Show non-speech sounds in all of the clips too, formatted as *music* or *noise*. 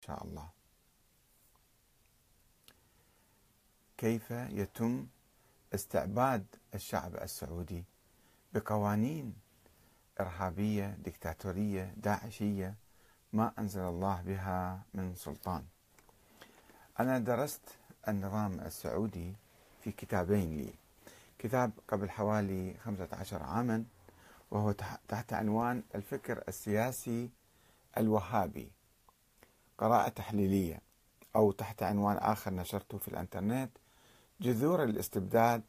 شاء الله. كيف يتم استعباد الشعب السعودي بقوانين إرهابية دكتاتورية داعشية ما أنزل الله بها من سلطان؟ أنا درست النظام السعودي في كتابين لي. كتاب قبل حوالي 15 عاما وهو تحت عنوان الفكر السياسي الوهابي. قراءة تحليلية أو تحت عنوان آخر نشرته في الإنترنت جذور الاستبداد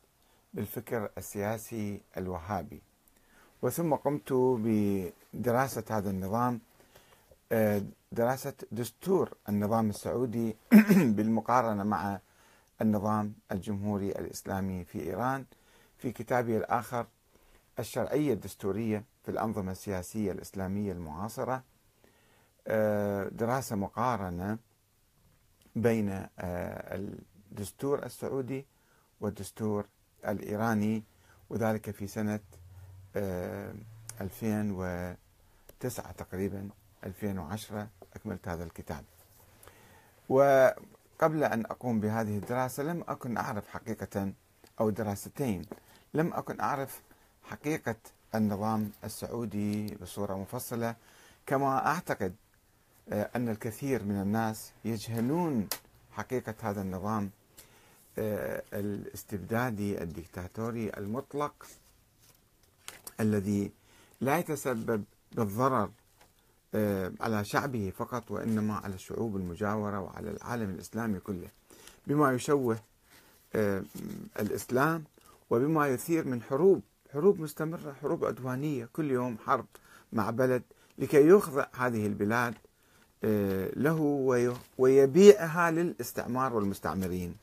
بالفكر السياسي الوهابي. وثم قمت بدراسة هذا النظام آه، دراسة دستور النظام السعودي *clears throat* بالمقارنة مع النظام الجمهوري الإسلامي في إيران. في كتابي الآخر الشرعية الدستورية في الأنظمة السياسية الإسلامية المعاصرة دراسة مقارنة بين آه، الدستور السعودي والدستور الإيراني وذلك في سنة 2009 آه، تقريبا 2010 أكملت هذا الكتاب. وقبل أن أقوم بهذه الدراسة لم أكن أعرف حقيقة أو دراستين. لم أكن أعرف حقيقة النظام السعودي بصورة مفصلة. كما أعتقد آه، أن الكثير من الناس يجهلون حقيقة هذا النظام آه، الاستبدادي الدكتاتوري المطلق الذي لا يتسبب بالضرر آه، على شعبه فقط وإنما على الشعوب المجاورة وعلى العالم الإسلامي كله. بما يشوه الإسلام وبما يثير من حروب حروب مستمرة حروب عدوانية كل يوم حرب مع بلد لكي يخضع هذه البلاد آه، له ويبيعها للاستعمار والمستعمرين.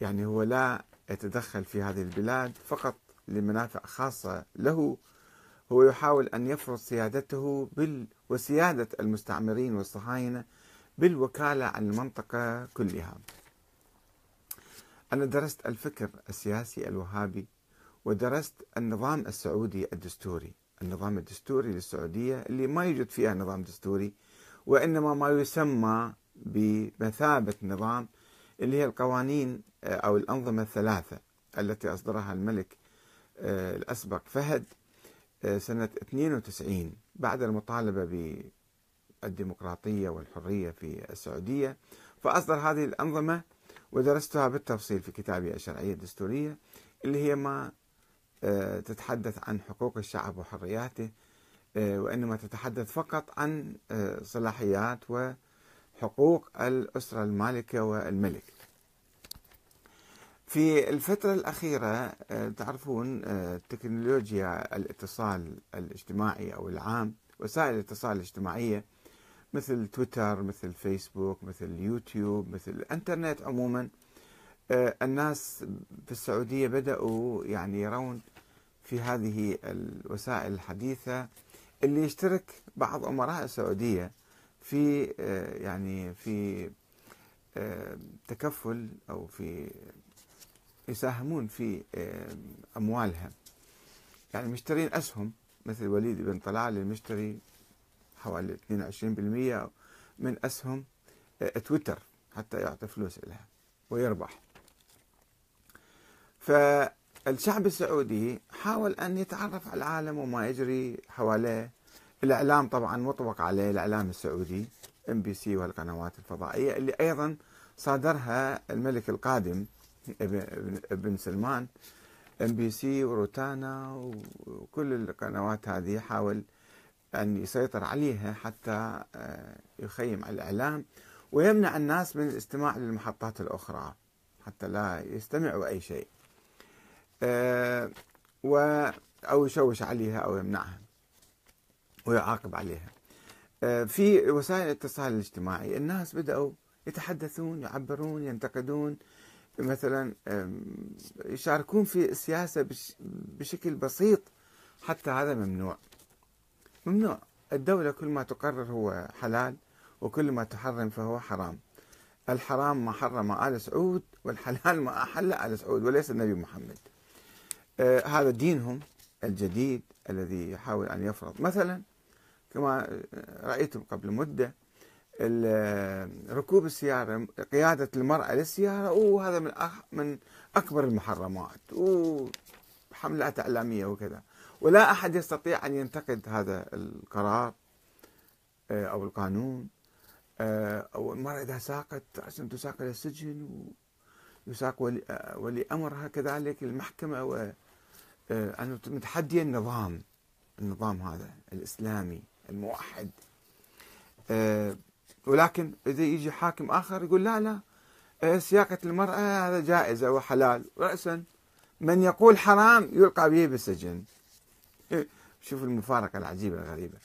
يعني هو لا يتدخل في هذه البلاد فقط لمنافع خاصة له. هو يحاول أن يفرض سيادته بال وسيادة المستعمرين والصهاينة بالوكالة عن المنطقة كلها. أنا درست الفكر السياسي الوهابي ودرست النظام السعودي الدستوري. النظام الدستوري للسعودية اللي ما يوجد فيها نظام دستوري وإنما ما يسمى بمثابة نظام اللي هي القوانين آه، أو الأنظمة الثلاثة التي أصدرها الملك آه، الأسبق فهد آه، سنة 92 بعد المطالبة بالديمقراطية والحرية في السعودية. فأصدر هذه الأنظمة ودرستها بالتفصيل في كتابي الشرعية الدستورية اللي هي ما تتحدث عن حقوق الشعب وحرياته آه، وإنما تتحدث فقط عن آه، صلاحيات وحقوق الأسرة المالكة والملك. في الفترة الأخيرة تعرفون تكنولوجيا الاتصال الاجتماعي أو العام وسائل الاتصال الاجتماعية مثل تويتر مثل فيسبوك مثل يوتيوب مثل الإنترنت عموما الناس في السعودية بدأوا يعني يرون في هذه الوسائل الحديثة اللي يشترك بعض أمراء السعودية في آه، يعني في آه، تكفل أو في يساهمون في آه، أموالها يعني مشترين أسهم مثل وليد بن طلال المشتري حوالي 22% من أسهم تويتر حتى يعطي فلوس لها ويربح. ف الشعب السعودي حاول أن يتعرف على العالم وما يجري حواليه. الإعلام طبعا مطبق عليه الإعلام السعودي إم بي سي والقنوات الفضائية اللي أيضا صادرها الملك القادم ابن سلمان. إم بي سي وروتانا وكل القنوات هذه حاول أن يسيطر عليها حتى آه، يخيم على الإعلام ويمنع الناس من الاستماع للمحطات الأخرى حتى لا يستمعوا أي شيء. و أو يشوش عليها أو يمنعها ويعاقب عليها. آه، في وسائل الاتصال الاجتماعي الناس بدأوا يتحدثون يعبرون ينتقدون مثلا يشاركون في السياسة بشكل بسيط حتى هذا ممنوع. ممنوع. الدولة كل ما تقرر هو حلال وكل ما تحرم فهو حرام. الحرام ما حرم آل سعود والحلال ما أحل آل سعود وليس النبي محمد. آه، هذا دينهم الجديد الذي يحاول أن يفرض. مثلا كما رأيتم قبل مدة ركوب السيارة قيادة المرأة للسيارة وهذا من من أكبر المحرمات. وحملات إعلامية وكذا. ولا أحد يستطيع أن ينتقد هذا القرار آه، أو القانون. آه، أو المرأة إذا ساقت تساق إلى السجن ويساق ولي, آه، ولي أمرها كذلك المحكمة و أنه متحدية النظام النظام هذا الإسلامي الموحد. ولكن إذا يجي حاكم آخر يقول لا لا سياقة المرأة هذا جائزة وحلال. رأسا من يقول حرام يلقى به بالسجن شوف المفارقة العجيبة الغريبة.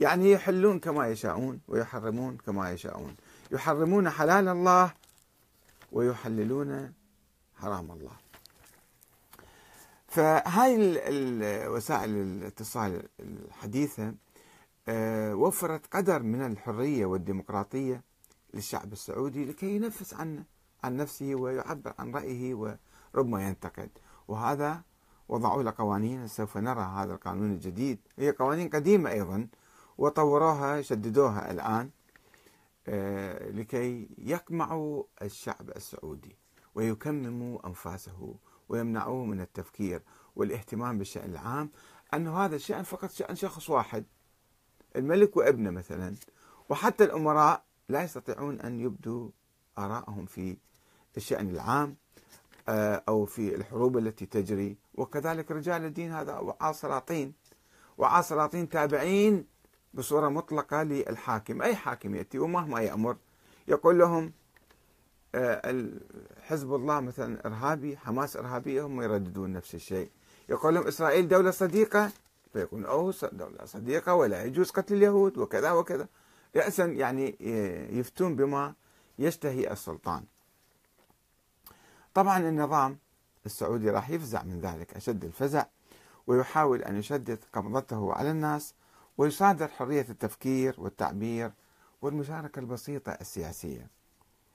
يعني يحلون كما يشاءون ويحرمون كما يشاءون. يحرمون حلال الله ويحللون حرام الله. فهاي الوسائل الاتصال الحديثة آه، وفرت قدر من الحرية والديمقراطية للشعب السعودي لكي ينفس عن عن نفسه ويعبر عن رأيه وربما ينتقد. وهذا وضعوا له قوانين سوف نرى هذا القانون الجديد. هي قوانين قديمة أيضا وطوروها شددوها الآن. لكي يقمعوا الشعب السعودي ويكمموا أنفاسه ويمنعوه من التفكير والاهتمام بالشأن العام أنه هذا الشأن فقط شأن شخص واحد الملك وابنه مثلا. وحتى الأمراء لا يستطيعون أن يبدوا آرائهم في الشأن العام آه، أو في الحروب التي تجري. وكذلك رجال الدين هذا وعاء سلاطين وعاء سلاطين تابعين بصورة مطلقة للحاكم. أي حاكم يأتي ومهما يأمر يقول لهم آه، حزب الله مثلا إرهابي حماس إرهابية هم يرددون نفس الشيء. يقول لهم إسرائيل دولة صديقة فيكون أو دولة صديقة ولا يجوز قتل اليهود وكذا وكذا. رأسا يعني يفتون بما يشتهي السلطان. طبعا النظام السعودي راح يفزع من ذلك أشد الفزع ويحاول أن يشدد قبضته على الناس ويصادر حرية التفكير والتعبير والمشاركة البسيطة السياسية.